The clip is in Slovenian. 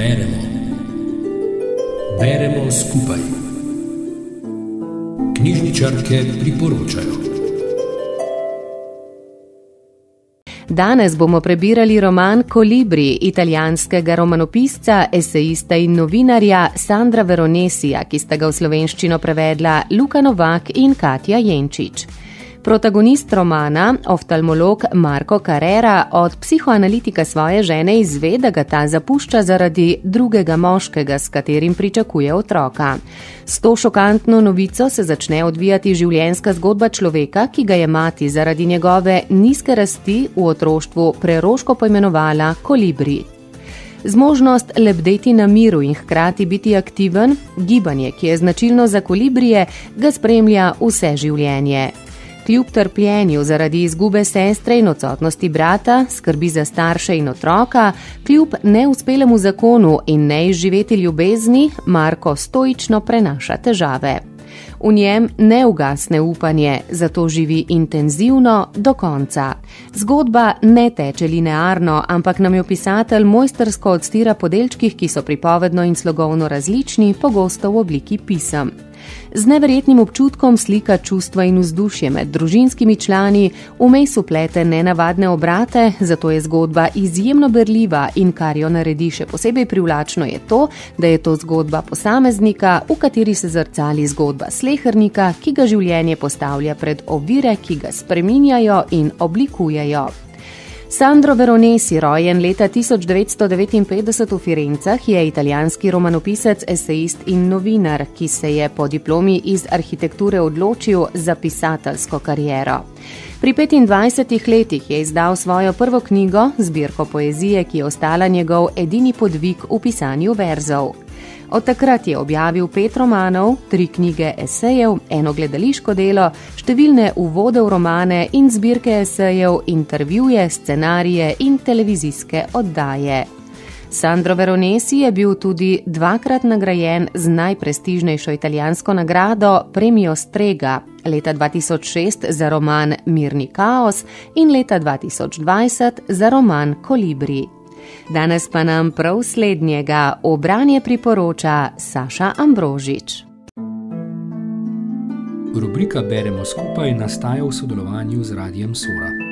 Beremo. Beremo skupaj. Knjižničarke priporočajo. Danes bomo prebirali roman Kolibri italijanskega romanopisca, esejista in novinarja Sandra Veronesija, ki sta ga v slovenščino prevedla Luka Novak in Katja Jenčič. Protagonist romana, oftalmolog Marko Carrera, od psihoanalitika svoje žene izve, da ga ta zapušča zaradi drugega moškega, s katerim pričakuje otroka. S to šokantno novico se začne odvijati življenjska zgodba človeka, ki ga je mati zaradi njegove nizke rasti v otroštvu preroško poimenovala kolibri. Zmožnost lebdeti na miru in hkrati biti aktiven, gibanje, ki je značilno za kolibrije, ga spremlja vse življenje kljub trpljenju zaradi izgube sestre in odsotnosti brata, skrbi za starše in otroka, kljub neuspelemu zakonu in neizživeti ljubezni, Marko stoično prenaša težave. V njem ne ugasne upanje, zato živi intenzivno do konca. Zgodba ne teče linearno, ampak nam jo pisatelj mojstersko odstira po delčkih, ki so pripovedno in slogovno različni, pogosto v obliki pisem. Z neverjetnim občutkom slika čustva in vzdušje med družinskimi člani, vmes uplete nenavadne obrate, zato je zgodba izjemno berljiva in kar jo naredi še posebej privlačno je to, da je to zgodba posameznika, v kateri se zrcali zgodba slehernika, ki ga življenje postavlja pred ovire, ki ga spreminjajo in oblikujejo. Sandro Veronesi, rojen leta 1959 v Firencah, je italijanski romanopisec, esejist in novinar, ki se je po diplomi iz arhitekture odločil za pisateljsko kariero. Pri 25 letih je izdal svojo prvo knjigo, zbirko poezije, ki je ostala njegov edini podvig v pisanju verzov. Od takrat je objavil pet romanov, tri knjige esejev, eno gledališko delo, številne uvode v romane in zbirke esejev, intervjuje, scenarije in televizijske oddaje. Sandro Veronesi je bil tudi dvakrat nagrajen z najprestižnejšo italijansko nagrado Premio Strega leta 2006 za roman Mirni kaos in leta 2020 za roman Kolibri. Danes pa nam prav slednjega obranje priporoča Saša Ambrožič. Rubrika Beremo skupaj nastaja v sodelovanju z Radijem Sora.